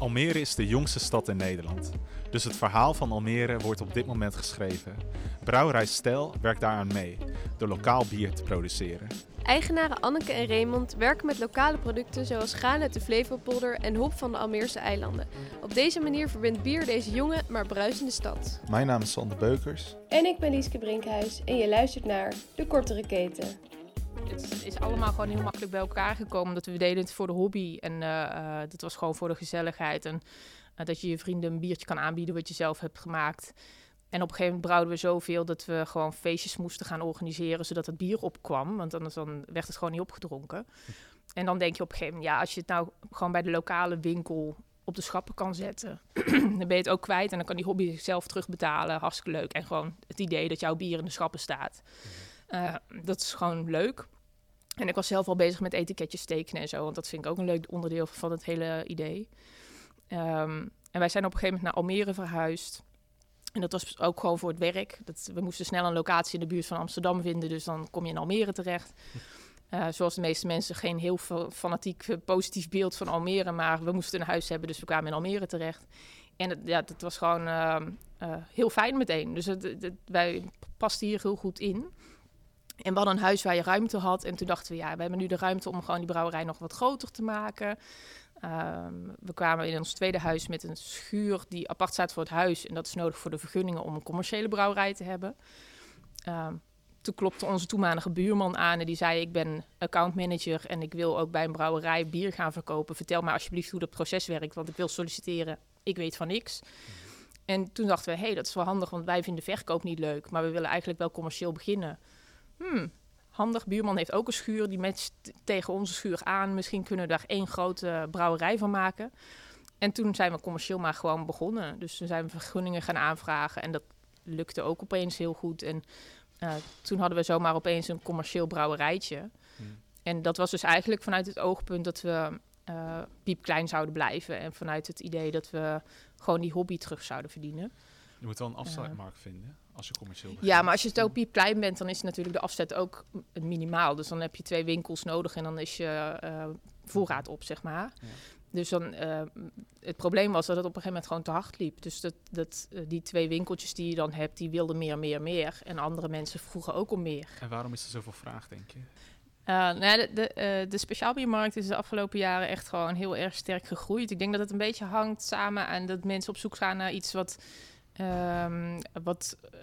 Almere is de jongste stad in Nederland. Dus het verhaal van Almere wordt op dit moment geschreven. Brouwerij Stel werkt daaraan mee, door lokaal bier te produceren. Eigenaren Anneke en Raymond werken met lokale producten zoals graan uit de Flevopolder en hop van de Almeerse eilanden. Op deze manier verbindt bier deze jonge, maar bruisende stad. Mijn naam is Sander Beukers. En ik ben Lieske Brinkhuis en je luistert naar De Kortere Keten. Het is allemaal gewoon heel makkelijk bij elkaar gekomen. Dat we deden het voor de hobby en uh, uh, dat was gewoon voor de gezelligheid. En uh, dat je je vrienden een biertje kan aanbieden wat je zelf hebt gemaakt. En op een gegeven moment brouwden we zoveel dat we gewoon feestjes moesten gaan organiseren, zodat het bier opkwam. Want anders dan werd het gewoon niet opgedronken. En dan denk je op een gegeven moment, ja, als je het nou gewoon bij de lokale winkel op de schappen kan zetten, dan ben je het ook kwijt. En dan kan die hobby zichzelf terugbetalen. Hartstikke leuk. En gewoon het idee dat jouw bier in de schappen staat. Uh, dat is gewoon leuk. En ik was zelf al bezig met etiketjes tekenen en zo, want dat vind ik ook een leuk onderdeel van het hele idee. Um, en wij zijn op een gegeven moment naar Almere verhuisd. En dat was ook gewoon voor het werk. Dat, we moesten snel een locatie in de buurt van Amsterdam vinden, dus dan kom je in Almere terecht. Uh, zoals de meeste mensen geen heel fanatiek positief beeld van Almere, maar we moesten een huis hebben, dus we kwamen in Almere terecht. En het, ja, dat was gewoon uh, uh, heel fijn meteen. Dus het, het, wij pasten hier heel goed in. En we hadden een huis waar je ruimte had. En toen dachten we, ja, we hebben nu de ruimte om gewoon die brouwerij nog wat groter te maken. Um, we kwamen in ons tweede huis met een schuur die apart staat voor het huis. En dat is nodig voor de vergunningen om een commerciële brouwerij te hebben. Um, toen klopte onze toenmalige buurman aan en die zei: Ik ben accountmanager en ik wil ook bij een brouwerij bier gaan verkopen. Vertel mij alsjeblieft hoe dat proces werkt, want ik wil solliciteren. Ik weet van niks. En toen dachten we: hé, hey, dat is wel handig, want wij vinden verkoop niet leuk, maar we willen eigenlijk wel commercieel beginnen. Hmm, handig. Buurman heeft ook een schuur, die matcht tegen onze schuur aan. Misschien kunnen we daar één grote brouwerij van maken. En toen zijn we commercieel maar gewoon begonnen. Dus toen zijn we vergunningen gaan aanvragen en dat lukte ook opeens heel goed. En uh, toen hadden we zomaar opeens een commercieel brouwerijtje. Hmm. En dat was dus eigenlijk vanuit het oogpunt dat we uh, piepklein zouden blijven. En vanuit het idee dat we gewoon die hobby terug zouden verdienen. Je moet wel een afzetmarkt uh, vinden als je commercieel begint. Ja, maar als je het ook piepklein bent, dan is natuurlijk de afzet ook minimaal. Dus dan heb je twee winkels nodig en dan is je uh, voorraad op, zeg maar. Ja. Dus dan, uh, het probleem was dat het op een gegeven moment gewoon te hard liep. Dus dat, dat, uh, die twee winkeltjes die je dan hebt, die wilden meer, meer, meer. En andere mensen vroegen ook om meer. En waarom is er zoveel vraag, denk je? Uh, nou, de, de, de speciaalbiermarkt is de afgelopen jaren echt gewoon heel erg sterk gegroeid. Ik denk dat het een beetje hangt samen aan dat mensen op zoek gaan naar iets wat Um, wat uh,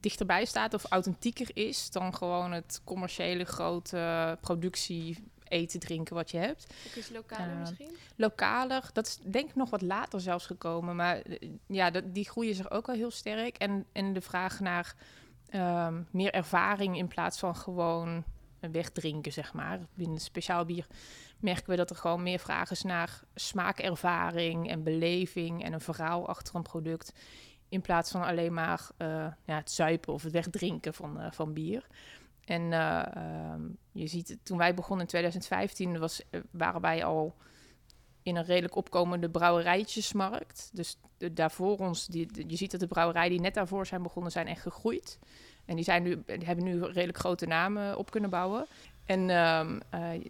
dichterbij staat of authentieker is dan gewoon het commerciële grote productie eten, drinken wat je hebt. Ook is lokaler uh, misschien? Lokaler, dat is denk ik nog wat later zelfs gekomen. Maar uh, ja, dat, die groeien zich ook wel heel sterk. En, en de vraag naar um, meer ervaring in plaats van gewoon wegdrinken, zeg maar. Binnen speciaal bier merken we dat er gewoon meer vraag is naar smaakervaring en beleving en een verhaal achter een product. In plaats van alleen maar uh, ja, het zuipen of het wegdrinken van, uh, van bier. En uh, um, je ziet, toen wij begonnen in 2015, was, waren wij al in een redelijk opkomende brouwerijtjesmarkt. Dus daarvoor ons, die, je ziet dat de brouwerijen die net daarvoor zijn begonnen, zijn echt gegroeid. En die, zijn nu, die hebben nu redelijk grote namen op kunnen bouwen. En uh,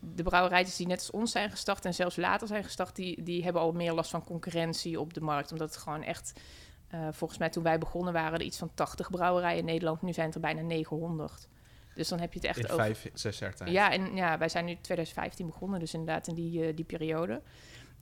de brouwerijtjes die net als ons zijn gestart en zelfs later zijn gestart, die, die hebben al meer last van concurrentie op de markt. Omdat het gewoon echt, uh, volgens mij toen wij begonnen waren er iets van 80 brouwerijen in Nederland. Nu zijn het er bijna 900. Dus dan heb je het echt in over... vijf, zes jaar tijd. Ja, en ja, wij zijn nu 2015 begonnen, dus inderdaad in die, uh, die periode.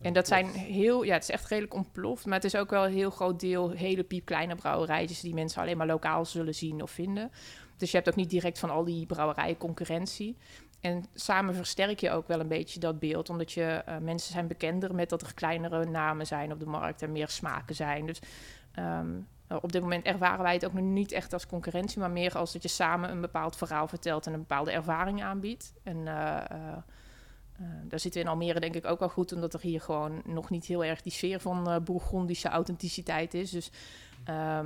En dat zijn heel, ja, het is echt redelijk ontploft. Maar het is ook wel een heel groot deel hele piepkleine brouwerijtjes die mensen alleen maar lokaal zullen zien of vinden. Dus je hebt ook niet direct van al die brouwerijen concurrentie. En samen versterk je ook wel een beetje dat beeld, omdat je uh, mensen zijn bekender met dat er kleinere namen zijn op de markt en meer smaken zijn. Dus um, op dit moment ervaren wij het ook nog niet echt als concurrentie, maar meer als dat je samen een bepaald verhaal vertelt en een bepaalde ervaring aanbiedt. En uh, uh, uh, daar zitten we in Almere denk ik ook wel goed, omdat er hier gewoon nog niet heel erg die sfeer van Bourgondische authenticiteit is. Dus uh,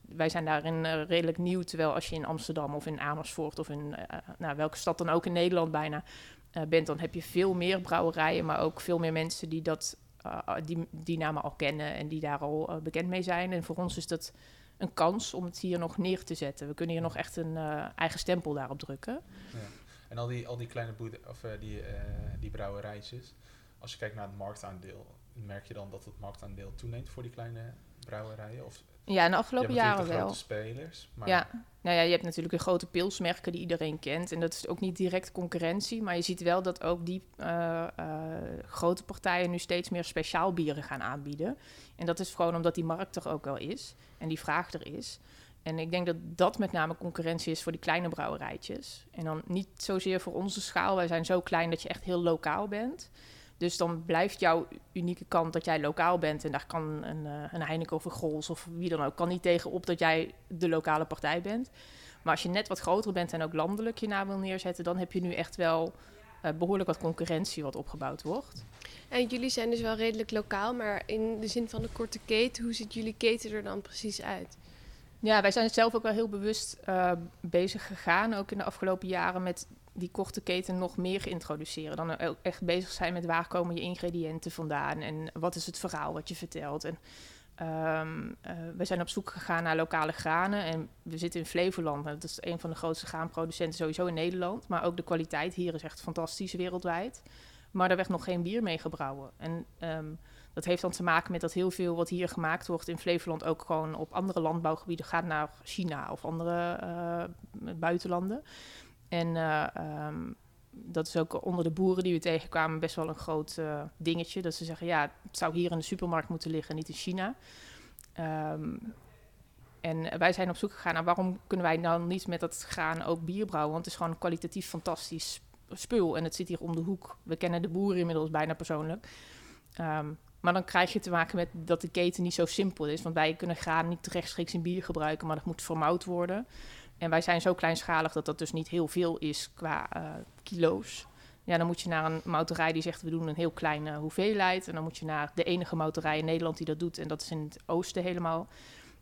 wij zijn daarin redelijk nieuw. Terwijl als je in Amsterdam of in Amersfoort of in nou, welke stad dan ook in Nederland bijna bent, dan heb je veel meer brouwerijen, maar ook veel meer mensen die, dat, die, die namen al kennen en die daar al uh, bekend mee zijn. En voor ons is dat een kans om het hier nog neer te zetten. We kunnen hier nog echt een eigen stempel daarop drukken. Ja. En al die, al die kleine boede, of die, die brouwerijtjes, als je kijkt naar het marktaandeel, merk je dan dat het marktaandeel toeneemt voor die kleine brouwerijen? Of Ja, in de afgelopen jaren natuurlijk wel. de grote spelers, maar Ja, nou ja, je hebt natuurlijk de grote pilsmerken die iedereen kent. En dat is ook niet direct concurrentie. Maar je ziet wel dat ook die eh, eh, grote partijen nu steeds meer speciaal bieren gaan aanbieden. En dat is gewoon omdat die markt er ook wel is. En die vraag er is. En ik denk dat dat met name concurrentie is voor die kleine brouwerijtjes. En dan niet zozeer voor onze schaal. Wij zijn zo klein dat je echt heel lokaal bent. Dus dan blijft jouw unieke kant dat jij lokaal bent. En daar kan een, eh, een Heineken of een Grols of wie dan ook... kan niet tegenop dat jij de lokale partij bent. Maar als je net wat groter bent en ook landelijk je naam wil neerzetten... dan heb je nu echt wel eh, behoorlijk wat concurrentie wat opgebouwd wordt. En jullie zijn dus wel redelijk lokaal, maar in de zin van de korte keten, hoe ziet jullie keten er dan precies uit? Ja, wij zijn zelf ook wel heel bewust eh, bezig gegaan, ook in de afgelopen jaren, met die korte keten nog meer introduceren. Dan echt bezig zijn met waar komen je ingrediënten vandaan en wat is het verhaal wat je vertelt. En ehm, eh, we zijn op zoek gegaan naar lokale granen en we zitten in Flevoland. En dat is een van de grootste graanproducenten sowieso in Nederland. Maar ook de kwaliteit hier is echt fantastisch wereldwijd. Maar er werd nog geen bier mee gebrouwen. En ehm, dat heeft dan te maken met dat heel veel wat hier gemaakt wordt in Flevoland ook gewoon op andere landbouwgebieden gaat naar China of andere eh, buitenlanden. En eh, ehm, dat is ook onder de boeren die we tegenkwamen best wel een groot eh, dingetje. Dat ze zeggen, ja, het zou hier in de supermarkt moeten liggen, niet in China. Ehm, en wij zijn op zoek gegaan naar waarom kunnen wij dan niet met dat graan ook bier brouwen? Want het is gewoon kwalitatief fantastisch spul en het zit hier om de hoek. We kennen de boeren inmiddels bijna persoonlijk. Ehm, maar dan krijg je te maken met dat de keten niet zo simpel is. Want wij kunnen graan niet rechtstreeks in bier gebruiken, maar dat moet vermout worden. En wij zijn zo kleinschalig dat dat dus niet heel veel is qua eh, kilo's. Ja, dan moet je naar een mouterij die zegt we doen een heel kleine hoeveelheid. En dan moet je naar de enige mouterij in Nederland die dat doet. En dat is in het oosten helemaal,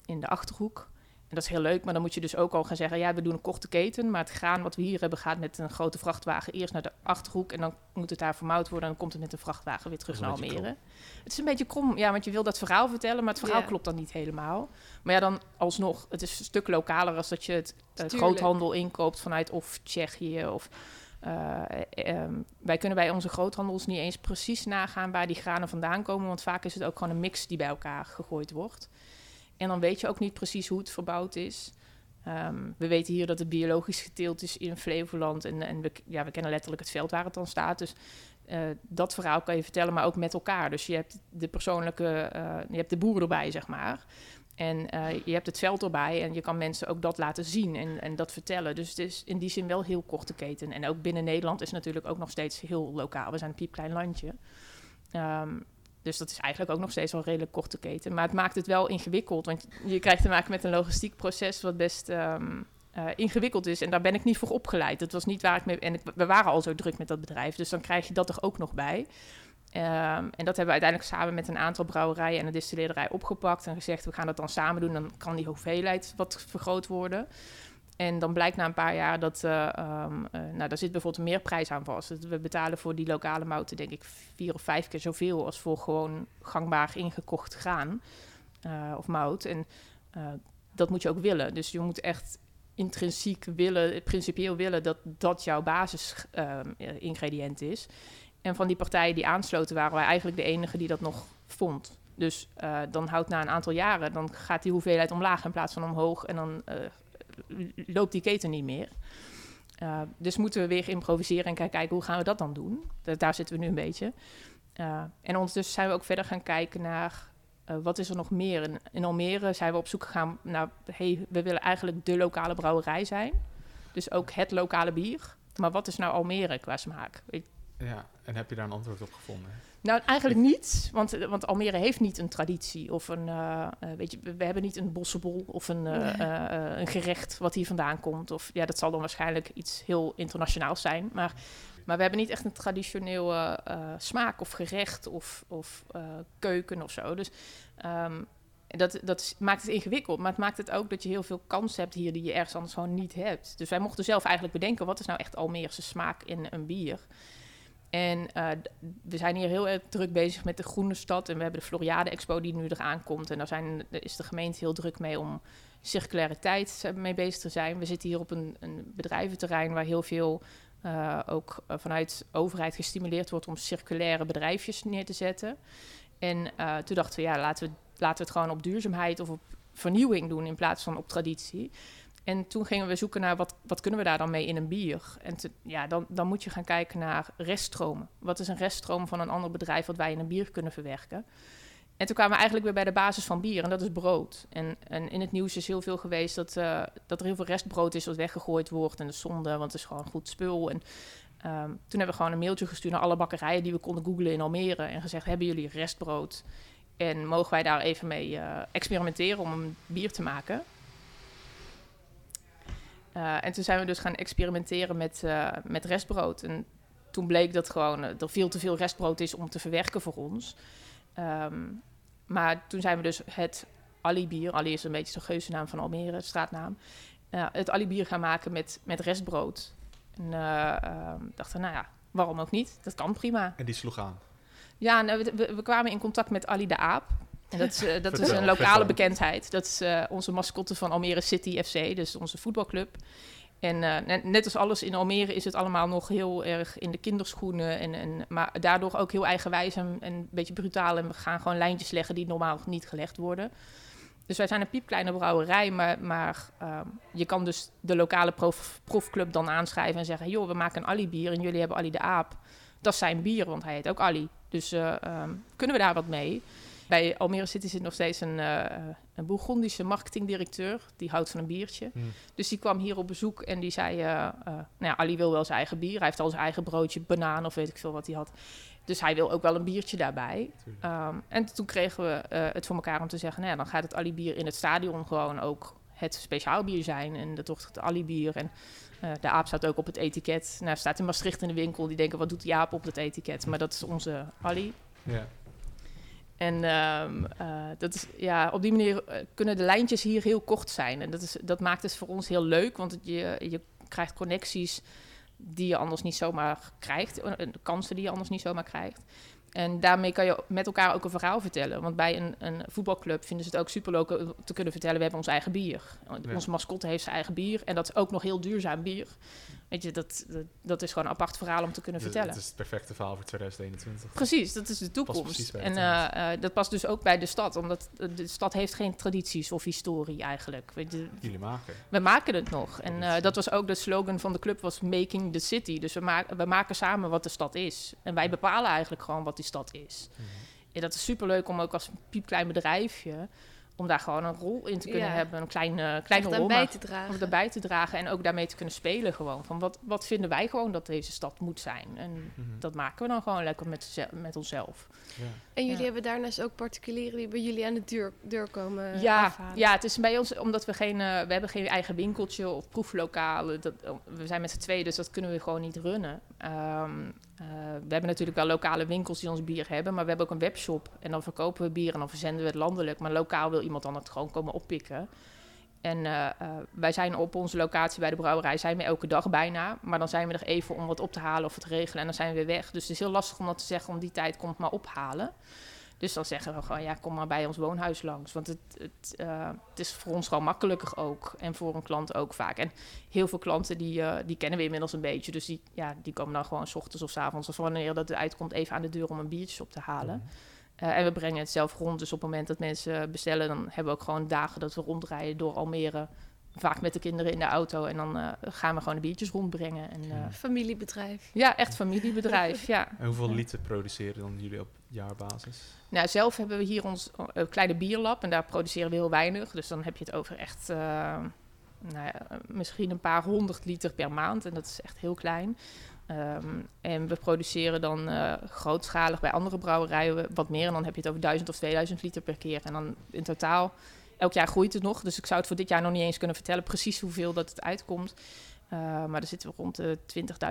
in de Achterhoek. En dat is heel leuk, maar dan moet je dus ook al gaan zeggen... ja, we doen een korte keten, maar het graan wat we hier hebben... gaat met een grote vrachtwagen eerst naar de Achterhoek... en dan moet het daar vermouwd worden... en dan komt het met een vrachtwagen weer terug naar Almere. Het is een beetje krom, ja, want je wil dat verhaal vertellen... maar het verhaal Ja. klopt dan niet helemaal. Maar ja, dan alsnog, het is een stuk lokaler... als dat je het, het Tuurlijk. groothandel inkoopt vanuit of Tsjechië of... eh, ehm, wij kunnen bij onze groothandels niet eens precies nagaan waar die granen vandaan komen, want vaak is het ook gewoon een mix die bij elkaar gegooid wordt. En dan weet je ook niet precies hoe het verbouwd is. Ehm, we weten hier dat het biologisch geteeld is in Flevoland. En, en we, ja, we kennen letterlijk het veld waar het dan staat. Dus eh, dat verhaal kan je vertellen, maar ook met elkaar. Dus je hebt de persoonlijke, eh, je hebt de boer erbij, zeg maar. En eh, je hebt het veld erbij en je kan mensen ook dat laten zien en, en dat vertellen. Dus het is in die zin wel heel korte keten. En ook binnen Nederland is natuurlijk ook nog steeds heel lokaal. We zijn een piepklein landje. Ehm, dus dat is eigenlijk ook nog steeds wel een redelijk korte keten. Maar het maakt het wel ingewikkeld. Want je krijgt te maken met een logistiek proces wat best ehm, eh, ingewikkeld is. En daar ben ik niet voor opgeleid. Dat was niet waar ik mee... En we waren al zo druk met dat bedrijf. Dus dan krijg je dat er ook nog bij. Ehm, en dat hebben we uiteindelijk samen met een aantal brouwerijen en een distilleerderij opgepakt. En gezegd, we gaan dat dan samen doen. Dan kan die hoeveelheid wat vergroot worden. En dan blijkt na een paar jaar dat, eh, ehm, eh, nou, daar zit bijvoorbeeld een meerprijs aan vast. We betalen voor die lokale mouten, denk ik, vier of vijf keer zoveel als voor gewoon gangbaar ingekocht graan eh, of mout. En dat moet je ook willen. Dus je moet echt intrinsiek willen, principieel willen dat dat jouw basis-ingrediënt is. En van die partijen die aansloten, waren wij eigenlijk de enige die dat nog vond. Dus dan houdt na een aantal jaren, dan gaat die hoeveelheid omlaag in plaats van omhoog. En dan loopt die keten niet meer. Uh, dus moeten we weer improviseren en kijken, hoe gaan we dat dan doen. Da- daar zitten we nu een beetje. Uh, en ondertussen zijn we ook verder gaan kijken naar uh, wat is er nog meer. In, in Almere zijn we op zoek gegaan naar, hey, we willen eigenlijk de lokale brouwerij zijn. Dus ook het lokale bier. Maar wat is nou Almere qua smaak? Ja, en heb je daar een antwoord op gevonden? Nou, eigenlijk niet, want, want Almere heeft niet een traditie of een, uh, uh, weet je, we hebben niet een bossenbol of een, uh, nee. een gerecht wat hier vandaan komt. Of ja, dat zal dan waarschijnlijk iets heel internationaals zijn, maar, maar we hebben niet echt een traditioneel smaak of gerecht of, of keuken of zo. Dus um, dat, dat maakt het ingewikkeld, maar het maakt het ook dat je heel veel kans hebt hier die je ergens anders gewoon niet hebt. Dus wij mochten zelf eigenlijk bedenken, wat is nou echt Almeerse smaak in een bier? En uh, we zijn hier heel erg druk bezig met de Groene Stad. En we hebben de Floriade Expo die nu eraan komt. En daar, zijn, is de gemeente heel druk mee om circulariteit mee bezig te zijn. We zitten hier op een, een bedrijventerrein waar heel veel uh, ook vanuit overheid gestimuleerd wordt om circulaire bedrijfjes neer te zetten. En eh, toen dachten we, ja, laten we, laten we het gewoon op duurzaamheid of op vernieuwing doen in plaats van op traditie. En toen gingen we zoeken naar wat, wat kunnen we daar dan mee in een bier. En ja, dan, dan moet je gaan kijken naar reststromen. Wat is een reststroom van een ander bedrijf wat wij in een bier kunnen verwerken? En toen kwamen we eigenlijk weer bij de basis van bier en dat is brood. En, en in het nieuws is heel veel geweest dat, uh, dat er heel veel restbrood is wat weggegooid wordt. En de zonde, want het is gewoon goed spul. En um, toen hebben we gewoon een mailtje gestuurd naar alle bakkerijen die we konden googlen in Almere. En gezegd, hebben jullie restbrood? En mogen wij daar even mee uh, experimenteren om een bier te maken? Uh, en toen zijn we dus gaan experimenteren met, met restbrood. En toen bleek dat gewoon er veel te veel restbrood is om te verwerken voor ons. Um, maar toen zijn we dus het Ali-bier, Ali is een beetje de geuzennaam van Almere, straatnaam, het Ali-bier gaan maken met, met restbrood. En uh, dachten, nou ja, waarom ook niet? Dat kan prima. En die sloeg aan? Ja, nou, we, we, kwamen in contact met Ali de Aap. En dat is, uh, dat vertel, is een lokale vertel. bekendheid. Dat is uh, onze mascotte van Almere City FC, dus onze voetbalclub. En uh, net, net, als alles in Almere is het allemaal nog heel erg in de kinderschoenen. En, en, maar daardoor ook heel eigenwijs en, en een beetje brutaal. En we gaan gewoon lijntjes leggen die normaal niet gelegd worden. Dus wij zijn een piepkleine brouwerij, maar, maar uh, je kan dus de lokale prof, profclub dan aanschrijven en zeggen... joh, we maken een Ali-bier en jullie hebben Ali de Aap. Dat is zijn bier, want hij heet ook Ali. Dus uh, um, kunnen we daar wat mee? Bij Almere City zit nog steeds een, uh, een Bourgondische marketingdirecteur. Die houdt van een biertje. Mm. Dus die kwam hier op bezoek en die zei... Uh, uh, nou ja, Ali wil wel zijn eigen bier. Hij heeft al zijn eigen broodje, banaan of weet ik veel wat hij had. Dus hij wil ook wel een biertje daarbij. Um, en toen kregen we het voor elkaar om te zeggen... Nou ja, dan gaat het Ali-bier in het stadion gewoon ook het speciaal bier zijn. En dat wordt het Ali-bier. En de aap staat ook op het etiket. Nou, staat in Maastricht in de winkel. Die denken, wat doet die aap op dat etiket? Maar dat is onze Ali. Yeah. En um, uh, dat is, ja, op die manier uh, kunnen de lijntjes hier heel kort zijn. En dat, is, dat maakt het voor ons heel leuk, want je, je krijgt connecties die je anders niet zomaar krijgt. De kansen die je anders niet zomaar krijgt. En daarmee kan je met elkaar ook een verhaal vertellen. Want bij een, een voetbalclub vinden ze het ook superleuk te kunnen vertellen... we hebben ons eigen bier. Ja. Onze mascotte heeft zijn eigen bier. En dat is ook nog heel duurzaam bier. Weet je, dat, dat, dat is gewoon een apart verhaal om te kunnen vertellen. Het is het perfecte verhaal voor 2021. Precies, dat is de toekomst. En uh, uh, dat past dus ook bij de stad. Omdat de stad heeft geen tradities of historie eigenlijk. Weet je, Jullie maken. We maken het nog. En uh, dat was ook de slogan van de club, was Making the City. Dus we, ma we maken samen wat de stad is. En wij bepalen eigenlijk gewoon wat die stad is. Mm -hmm. En dat is superleuk om ook als piepklein bedrijfje om daar gewoon een rol in te kunnen ja. hebben. Een kleine, kleine rol. bij te dragen. Om erbij te dragen en ook daarmee te kunnen spelen gewoon. Van wat, wat vinden wij gewoon dat deze stad moet zijn? En mm -hmm. dat maken we dan gewoon lekker met, met onszelf. Ja. En jullie ja. hebben daarnaast ook particulieren die bij jullie aan de deur, deur komen ja, afhalen. Ja, het is bij ons, omdat we geen, uh, we hebben geen eigen winkeltje of proeflokalen. Dat, we zijn met z'n tweeën, dus dat kunnen we gewoon niet runnen. Um, uh, we hebben natuurlijk wel lokale winkels die ons bier hebben, maar we hebben ook een webshop. En dan verkopen we bier en dan verzenden we het landelijk. Maar lokaal wil iemand dan het gewoon komen oppikken. En uh, uh, wij zijn op onze locatie bij de brouwerij, zijn we elke dag bijna. Maar dan zijn we er even om wat op te halen of te regelen en dan zijn we weer weg. Dus het is heel lastig om dat te zeggen, om die tijd komt maar ophalen. Dus dan zeggen we gewoon, ja, kom maar bij ons woonhuis langs. Want het, het, uh, het is voor ons gewoon makkelijker ook. En voor een klant ook vaak. En heel veel klanten, die, die kennen we inmiddels een beetje. Dus die, ja, die komen dan gewoon 's ochtends of 's avonds... of wanneer dat uitkomt, even aan de deur om een biertje op te halen. Mm. Uh, en we brengen het zelf rond. Dus op het moment dat mensen bestellen... dan hebben we ook gewoon dagen dat we rondrijden door Almere... Vaak met de kinderen in de auto en dan uh, gaan we gewoon de biertjes rondbrengen. En, uh, familiebedrijf. Ja, echt familiebedrijf, ja. En hoeveel liter produceren dan jullie op jaarbasis? Nou, zelf hebben we hier ons uh, kleine bierlab en daar produceren we heel weinig. Dus dan heb je het over echt, nou ja, misschien een paar honderd liter per maand. En dat is echt heel klein. Um, en we produceren dan grootschalig bij andere brouwerijen wat meer. En dan heb je het over 1000 of 2000 liter per keer. En dan in totaal elk jaar groeit het nog. Dus ik zou het voor dit jaar nog niet eens kunnen vertellen precies hoeveel dat het uitkomt. Uh, maar dan zitten we rond de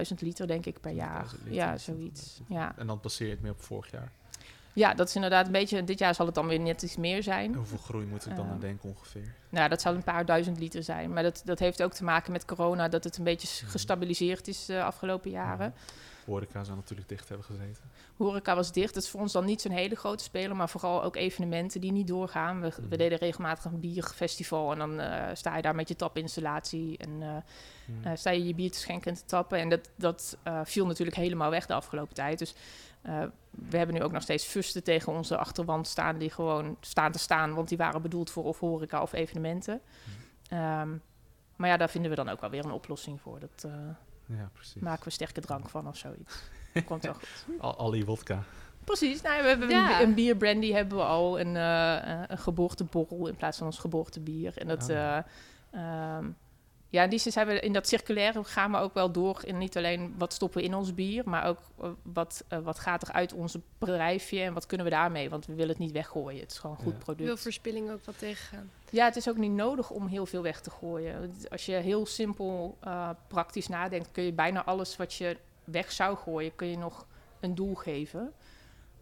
20.000 liter, denk ik, per jaar. Ja, zoiets. Ja. En dan passeer je het meer op vorig jaar? Ja, dat is inderdaad een beetje... Dit jaar zal het dan weer net iets meer zijn. En hoeveel groei moet ik dan uh, aan denken ongeveer? Nou, dat zal een paar duizend liter zijn. Maar dat, dat heeft ook te maken met corona... dat het een beetje gestabiliseerd is de uh, afgelopen jaren. Horeca zou natuurlijk dicht hebben gezeten. Horeca was dicht. Dat is voor ons dan niet zo'n hele grote speler, maar vooral ook evenementen die niet doorgaan. We, Mhm. we deden regelmatig een bierfestival en dan eh, sta je daar met je tapinstallatie en eh, eh, sta je je bier te schenken en te tappen. En dat, dat eh, viel natuurlijk helemaal weg de afgelopen tijd. Dus eh, we hebben nu ook nog steeds fusten tegen onze achterwand staan die gewoon staan te staan, want die waren bedoeld voor of horeca of evenementen. Ehm, maar ja, daar vinden we dan ook wel weer een oplossing voor. Dat eh, ja, precies. maken we sterke drank van of zoiets. Komt wel goed. Al, Ali wodka. Precies, nou, we hebben Ja. een, een bierbrandy hebben we al, een, eh, eh, een geboorteborrel in plaats van ons geboortebier. En dat, Ah. eh, ehm, ja, in die zin zijn we in dat circulaire gaan we ook wel door in niet alleen wat stoppen we in ons bier, maar ook eh, wat, eh, wat gaat er uit onze bedrijfje en wat kunnen we daarmee, want we willen het niet weggooien. Het is gewoon een goed Ja. product. Wil verspilling ook wat tegengaan. Ja, het is ook niet nodig om heel veel weg te gooien. Als je heel simpel uh, praktisch nadenkt, kun je bijna alles wat je weg zou gooien, kun je nog een doel geven.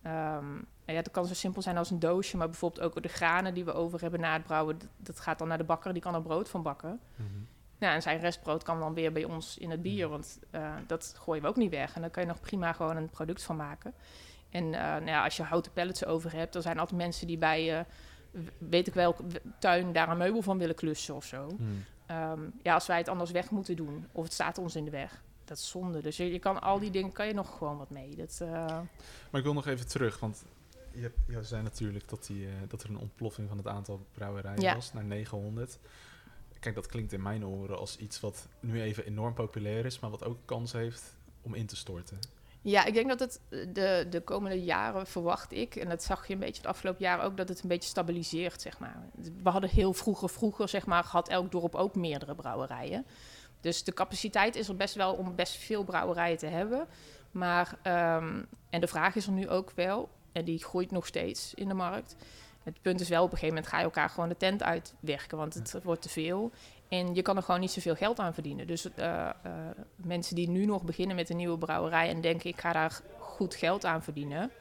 Um, ja, dat kan zo simpel zijn als een doosje, maar bijvoorbeeld ook de granen die we over hebben na het brouwen, dat, dat gaat dan naar de bakker, die kan er brood van bakken. Mhm. Nou, en zijn restbrood kan dan weer bij ons in het bier, want uh, dat gooien we ook niet weg. En dan kan je nog prima gewoon een product van maken. En uh, nou ja, als je houten pallets over hebt, dan zijn altijd mensen die bij, uh, weet ik welke tuin, daar een meubel van willen klussen of zo. Hmm. Um, ja, als wij het anders weg moeten doen, of het staat ons in de weg, dat is zonde. Dus je, je kan al die dingen, kan je nog gewoon wat mee. Dat. Maar ik wil nog even terug, want je, je zei natuurlijk dat, die, dat er een ontploffing van het aantal brouwerijen ja. was naar 900. Kijk, dat klinkt in mijn oren als iets wat nu even enorm populair is, maar wat ook kans heeft om in te storten. Ja, ik denk dat het de, de komende jaren verwacht ik, en dat zag je een beetje het afgelopen jaar ook, dat het een beetje stabiliseert, zeg maar. We hadden heel vroeger, vroeger, zeg maar, had elk dorp ook meerdere brouwerijen. Dus de capaciteit is er best wel om best veel brouwerijen te hebben. Maar, um, en de vraag is er nu ook wel, en die groeit nog steeds in de markt. Het punt is wel, op een gegeven moment ga je elkaar gewoon de tent uitwerken, want het wordt te veel. En je kan er gewoon niet zoveel geld aan verdienen. Dus uh, uh, mensen die nu nog beginnen met een nieuwe brouwerij en denken ik ga daar goed geld aan verdienen,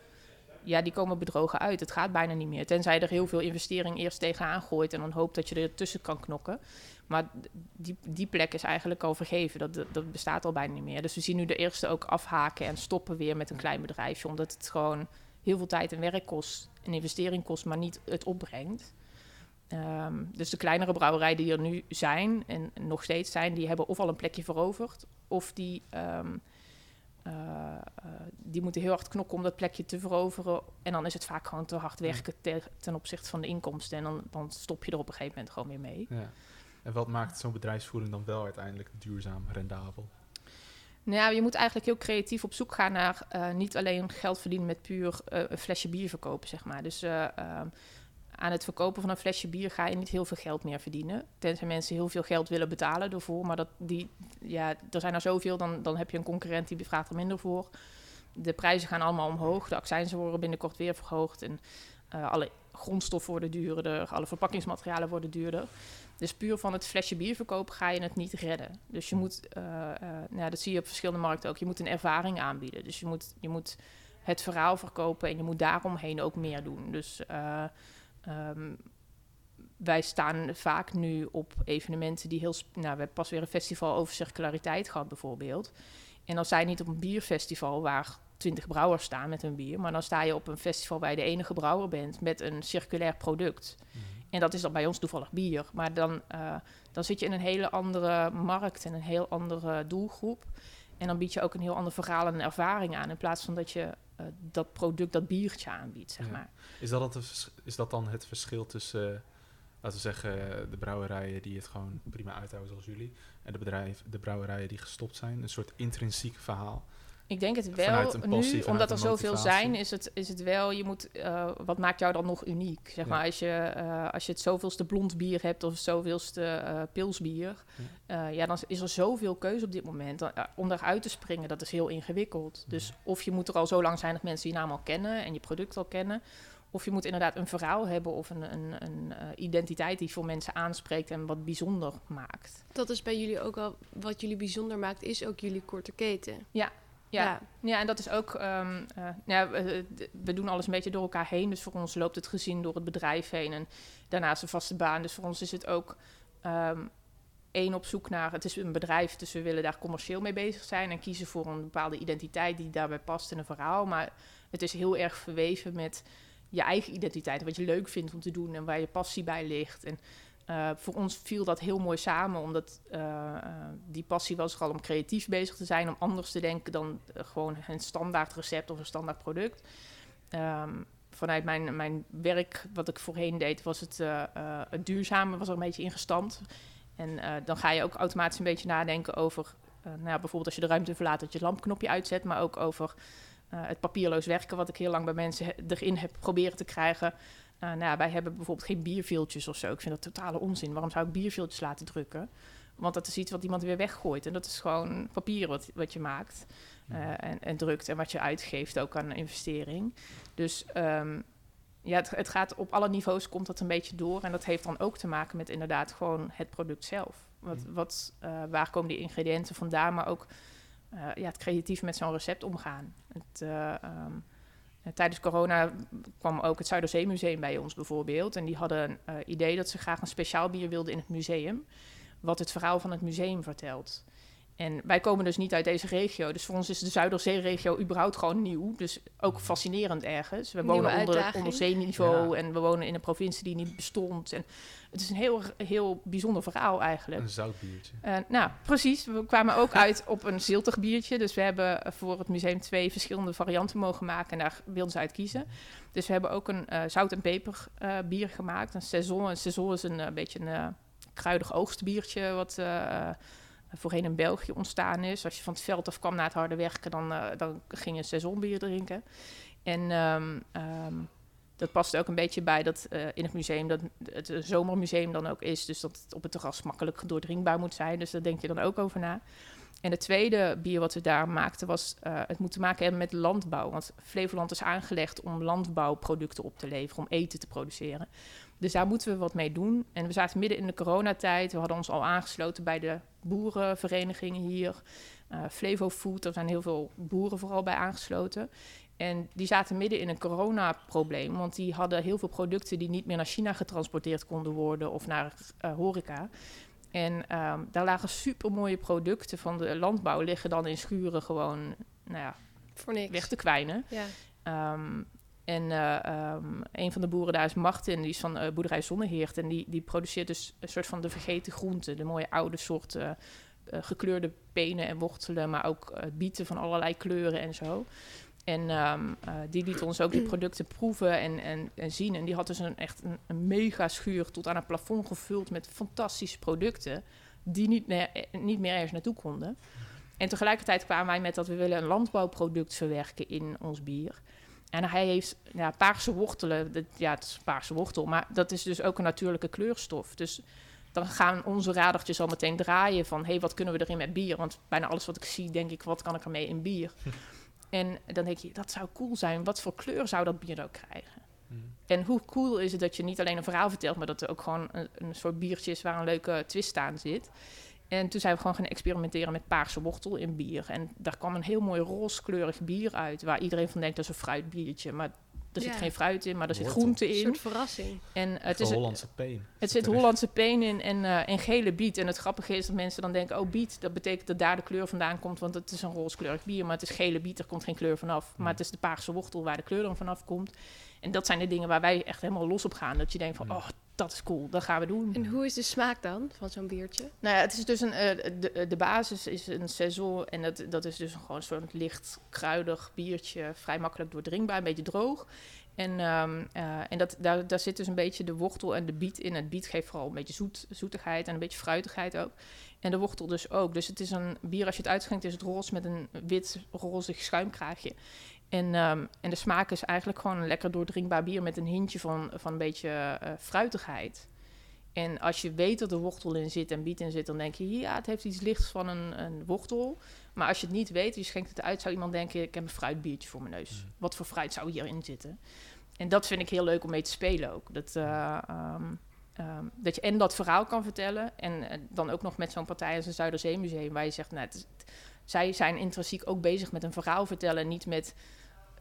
ja, die komen bedrogen uit. Het gaat bijna niet meer. Tenzij er heel veel investering eerst tegenaan gooit en dan hoopt dat je er tussen kan knokken. Maar die, die plek is eigenlijk al vergeven. Dat, dat bestaat al bijna niet meer. Dus we zien nu de eerste ook afhaken en stoppen weer met een klein bedrijfje. Omdat het gewoon heel veel tijd en werk kost, een investering kost, maar niet het opbrengt. Um, dus de kleinere brouwerijen die er nu zijn en nog steeds zijn, die hebben of al een plekje veroverd, of die, um, uh, uh, die moeten heel hard knokken om dat plekje te veroveren. En dan is het vaak gewoon te hard werken te, ten opzichte van de inkomsten. En dan, dan, stop je er op een gegeven moment gewoon weer mee. Ja. En wat maakt zo'n bedrijfsvoering dan wel uiteindelijk duurzaam, rendabel? Nou ja, je moet eigenlijk heel creatief op zoek gaan naar uh, niet alleen geld verdienen met puur een flesje bier verkopen, zeg maar. Dus aan het verkopen van een flesje bier ga je niet heel veel geld meer verdienen. Tenzij mensen heel veel geld willen betalen ervoor. Maar dat die, ja, er zijn er zoveel, dan, dan heb je een concurrent die vraagt er minder voor. De prijzen gaan allemaal omhoog. De accijnzen worden binnenkort weer verhoogd. En alle grondstoffen worden duurder. Alle verpakkingsmaterialen worden duurder. Dus puur van het flesje bier verkopen ga je het niet redden. Dus je moet, uh, uh, nou, dat zie je op verschillende markten ook. Je moet een ervaring aanbieden. Dus je moet, je moet het verhaal verkopen en je moet daaromheen ook meer doen. Dus... Um, wij staan vaak nu op evenementen die heel... Nou, we hebben pas weer een festival over circulariteit gehad bijvoorbeeld. En dan je niet op een bierfestival waar twintig brouwers staan met hun bier... maar dan sta je op een festival waar je de enige brouwer bent met een circulair product. Mm-hmm. En dat is dan bij ons toevallig bier. Maar dan, uh, dan zit je in een hele andere markt en een heel andere doelgroep. En dan bied je ook een heel ander verhaal en ervaring aan... in plaats van dat je uh, dat product, dat biertje aanbiedt, zeg ja. maar. Is dat, het, is dat dan het verschil tussen, uh, laten we zeggen, de brouwerijen die het gewoon prima uithouden zoals jullie, en de, bedrijf, de brouwerijen die gestopt zijn? Een soort intrinsiek verhaal? Ik denk het wel nu, omdat er zoveel zijn, is het, is het wel, je moet, uh, wat maakt jou dan nog uniek? Zeg ja. maar, als je, uh, als je het zoveelste blond bier hebt of het zoveelste uh, pilsbier, ja. ja. dan is er zoveel keuze op dit moment. Dan, om daaruit te springen, dat is heel ingewikkeld. Dus of je moet er al zo lang zijn dat mensen je naam al kennen en je product al kennen, of je moet inderdaad een verhaal hebben of een, een, een identiteit die voor mensen aanspreekt en wat bijzonder maakt. Dat is bij jullie ook al, wat jullie bijzonder maakt, is ook jullie korte keten. Ja, ja. ja. En dat is ook. Um, uh, ja, we, we, doen alles een beetje door elkaar heen. Dus voor ons loopt het gezin door het bedrijf heen. En daarnaast een vaste baan. Dus voor ons is het ook. Um, één op zoek naar, het is een bedrijf, dus we willen daar commercieel mee bezig zijn en kiezen voor een bepaalde identiteit die daarbij past in een verhaal. Maar het is heel erg verweven met je eigen identiteit, wat je leuk vindt om te doen en waar je passie bij ligt. En uh, voor ons viel dat heel mooi samen, omdat uh, die passie was vooral om creatief bezig te zijn, om anders te denken dan gewoon een standaard recept of een standaard product. Um, vanuit mijn, mijn werk, wat ik voorheen deed, was het, duurzame was er een beetje ingestampt. En dan ga je ook automatisch een beetje nadenken over, nou bijvoorbeeld als je de ruimte verlaat, dat je het lampknopje uitzet, maar ook over het papierloos werken, wat ik heel lang bij mensen erin heb proberen te krijgen. Uh, nou ja, wij hebben bijvoorbeeld geen bierviltjes of zo. Ik vind dat totale onzin. Waarom zou ik bierviltjes laten drukken? Want dat is iets wat iemand weer weggooit. En dat is gewoon papier wat, wat je maakt uh, en, en, drukt en wat je uitgeeft ook aan een investering. Dus um, ja, het, het, gaat op alle niveaus komt dat een beetje door. En dat heeft dan ook te maken met inderdaad gewoon het product zelf. Wat, wat, uh, waar komen die ingrediënten vandaan? Maar ook ja, het creatief met zo'n recept omgaan. Het, um, eh, tijdens corona kwam ook het Zuiderzeemuseum bij ons bijvoorbeeld. En die hadden een uh, idee dat ze graag een speciaal bier wilden in het museum. Wat het verhaal van het museum vertelt. En wij komen dus niet uit deze regio. Dus voor ons is de Zuiderzee-regio überhaupt gewoon nieuw. Dus ook fascinerend ergens. We wonen onder, onder zeeniveau en we wonen in een provincie die niet bestond. En het is een heel, heel bijzonder verhaal eigenlijk. Een zoutbiertje. Uh, nou, precies. We kwamen ook uit op een ziltig biertje. Dus we hebben voor het museum twee verschillende varianten mogen maken. En daar wilden ze uit kiezen. Dus we hebben ook een uh, zout- en peper uh, bier gemaakt. Een saison. Een saison is een beetje een kruidig oogstbiertje wat voorheen in België ontstaan is. Als je van het veld af kwam na het harde werken, dan, uh, dan ging je seizoenbier drinken. En um, um, dat past ook een beetje bij dat uh, in het museum, dat het zomermuseum dan ook is. Dus dat het op het terras makkelijk doordringbaar moet zijn. Dus daar denk je dan ook over na. En het tweede bier wat we daar maakten was, uh, het moet te maken hebben met landbouw. Want Flevoland is aangelegd om landbouwproducten op te leveren, om eten te produceren. Dus daar moeten we wat mee doen. En we zaten midden in de coronatijd. We hadden ons al aangesloten bij de boerenverenigingen hier. Uh, Flevo Food, er zijn heel veel boeren vooral bij aangesloten. En die zaten midden in een coronaprobleem. Want die hadden heel veel producten die niet meer naar China getransporteerd konden worden of naar uh, horeca. En um, daar lagen supermooie producten van de landbouw liggen dan in schuren gewoon nou ja, Voor niks. weg te kwijnen. Ja. Um, en uh, um, een van de boeren daar is Martin, die is van uh, boerderij Zonneheert. En die, die produceert dus een soort van de vergeten groenten. De mooie oude soorten uh, gekleurde penen en wortelen, maar ook bieten van allerlei kleuren en zo. En um, die liet ons ook die producten proeven en, en, en, zien. En die had dus een, echt een, een mega schuur tot aan het plafond gevuld met fantastische producten. Die niet, meer, niet meer ergens naartoe konden. En tegelijkertijd kwamen wij met dat we willen een landbouwproduct verwerken in ons bier. En hij heeft ja, paarse wortelen. Dat, ja, het is paarse wortel, maar dat is dus ook een natuurlijke kleurstof. Dus dan gaan onze radertjes al meteen draaien van... hé, hey, wat kunnen we erin met bier? Want bijna alles wat ik zie, denk ik, wat kan ik ermee in bier? en dan denk je, dat zou cool zijn. Wat voor kleur zou dat bier ook krijgen? Mm. En hoe cool is het dat je niet alleen een verhaal vertelt... maar dat er ook gewoon een, een soort biertje is waar een leuke twist aan zit... En toen zijn we gewoon gaan experimenteren met paarse wortel in bier. En daar kwam een heel mooi rooskleurig bier uit. Waar iedereen van denkt, dat is een fruitbiertje. Maar er zit Ja. geen fruit in, maar er zit Wortel. groente Een in. soort verrassing. En het Het is een- Hollandse peen. het zit. Hollandse peen in en, eh, en gele biet. En het grappige is dat mensen dan denken, oh biet, dat betekent dat daar de kleur vandaan komt. Want het is een rooskleurig bier, maar het is gele biet, er komt geen kleur vanaf. Maar het is de paarse wortel waar de kleur dan vanaf komt. En dat zijn de dingen waar wij echt helemaal los op gaan. Dat je denkt van, Ja. oh, dat is cool, dat gaan we doen. En hoe is de smaak dan van zo'n biertje? Nou ja, het is dus een, eh, de, de basis is een saison en dat, dat is dus gewoon een soort licht kruidig biertje, vrij makkelijk doordringbaar, een beetje droog. En, ehm, eh, en dat, daar, daar zit dus een beetje de wortel en de biet in. Het biet geeft vooral een beetje zoet, zoetigheid en een beetje fruitigheid ook. En de wortel dus ook. Dus het is een bier, als je het uitschenkt, is het roze met een wit rozig schuimkraagje. En, ehm, en de smaak is eigenlijk gewoon een lekker doordringbaar bier met een hintje van, van een beetje eh, fruitigheid. En als je weet dat er wortel in zit en biet in zit, dan denk je, ja, het heeft iets lichts van een, een wortel. Maar als je het niet weet, je schenkt het uit, zou iemand denken, ik heb een fruitbiertje voor mijn neus. Mm. Wat voor fruit zou hierin zitten? En dat vind ik heel leuk om mee te spelen ook. Dat, eh, ehm, ehm, dat je en dat verhaal kan vertellen en eh, dan ook nog met zo'n partij als het Zuiderzeemuseum, waar je zegt, nou, het is- het- zij zijn intrinsiek ook bezig met een verhaal vertellen en niet met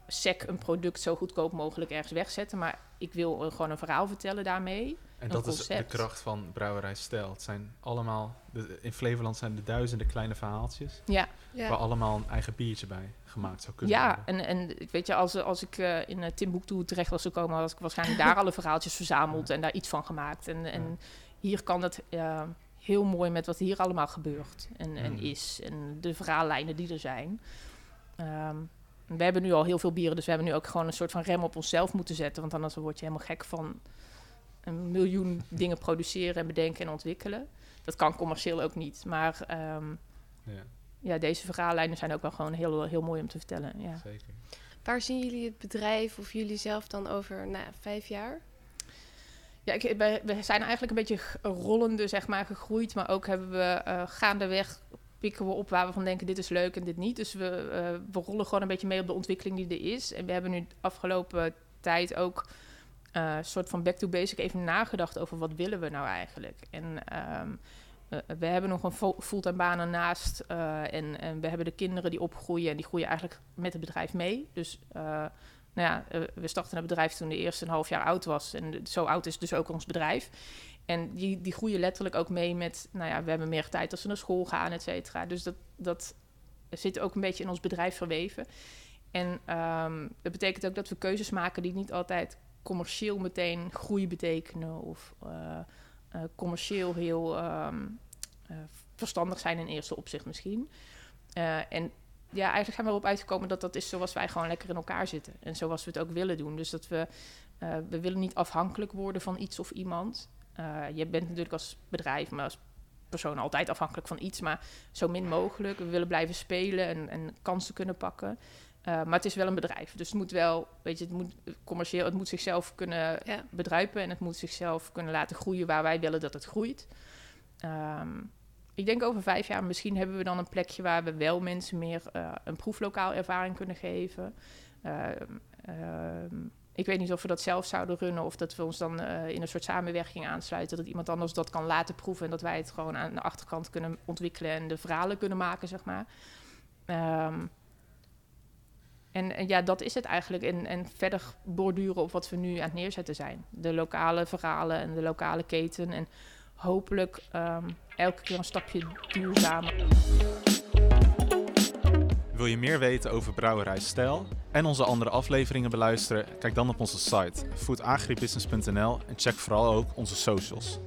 sec een product zo goedkoop mogelijk ergens wegzetten. Maar ik wil gewoon een verhaal vertellen daarmee. En dat is de kracht van Brouwerij Stijl. Het zijn allemaal, de, in Flevoland zijn er duizenden kleine verhaaltjes. Ja. Ja. Waar allemaal een eigen biertje bij gemaakt zou kunnen Ja, worden. en, en weet je, als, als ik eh, in uh, Timbuktu terecht was gekomen, had ik waarschijnlijk daar alle verhaaltjes verzameld en daar iets van gemaakt. En, en hier kan het uh, heel mooi met wat hier allemaal gebeurt en, en Mm. is. En de verhaallijnen die er zijn. Ehm, we hebben nu al heel veel bieren, dus we hebben nu ook gewoon een soort van rem op onszelf moeten zetten. Want anders word je helemaal gek van een miljoen dingen produceren en bedenken en ontwikkelen. Dat kan commercieel ook niet. Maar ehm, Ja, ja, deze verhaallijnen zijn ook wel gewoon heel, heel mooi om te vertellen. Ja. zeker. Waar zien jullie het bedrijf of jullie zelf dan over nou, vijf jaar? Ja, ik, we, we zijn eigenlijk een beetje rollende, zeg maar, gegroeid. Maar ook hebben we eh, gaandeweg pikken we op waar we van denken dit is leuk en dit niet. Dus we, eh, we rollen gewoon een beetje mee op de ontwikkeling die er is. En we hebben nu de afgelopen tijd ook eh, een soort van back to basic even nagedacht over wat willen we nou eigenlijk. En ehm, eh, we hebben nog een fulltime baan ernaast. eh, en, en we hebben de kinderen die opgroeien en die groeien eigenlijk met het bedrijf mee. Dus eh, nou ja, eh, we startten het bedrijf toen de eerste een half jaar oud was. En zo oud is dus ook ons bedrijf. En die, die groeien letterlijk ook mee met, nou ja, we hebben meer tijd als ze naar school gaan, et cetera. Dus dat, dat zit ook een beetje in ons bedrijf verweven. En ehm, dat betekent ook dat we keuzes maken die niet altijd commercieel meteen groei betekenen of eh, eh, commercieel heel ehm, eh, verstandig zijn in eerste opzicht misschien. En ja, eigenlijk zijn we erop uitgekomen dat dat is zoals wij gewoon lekker in elkaar zitten. En zoals we het ook willen doen. Dus dat we, eh, we willen niet afhankelijk worden van iets of iemand. Eh, je bent natuurlijk als bedrijf, maar als persoon altijd afhankelijk van iets. Maar zo min mogelijk. We willen blijven spelen en, en kansen kunnen pakken. Eh, maar het is wel een bedrijf. Dus het moet wel, weet je, het moet commercieel, het moet zichzelf kunnen Ja. bedruipen en het moet zichzelf kunnen laten groeien waar wij willen dat het groeit. Ehm, ik denk over vijf jaar misschien hebben we dan een plekje waar we wel mensen meer eh, een proeflokaal ervaring kunnen geven. Ehm, ehm, ik weet niet of we dat zelf zouden runnen of dat we ons dan eh, in een soort samenwerking aansluiten. Dat iemand anders dat kan laten proeven en dat wij het gewoon aan de achterkant kunnen ontwikkelen en de verhalen kunnen maken, zeg maar. Ehm, en, ja, dat is het eigenlijk. En, en verder borduren op wat we nu aan het neerzetten zijn. De lokale verhalen en de lokale keten. En hopelijk ehm, elke keer een stapje duurzamer. Wil je meer weten over Brouwerij Stijl en onze andere afleveringen beluisteren? Kijk dan op onze site foodagribusiness.nl en check vooral ook onze socials.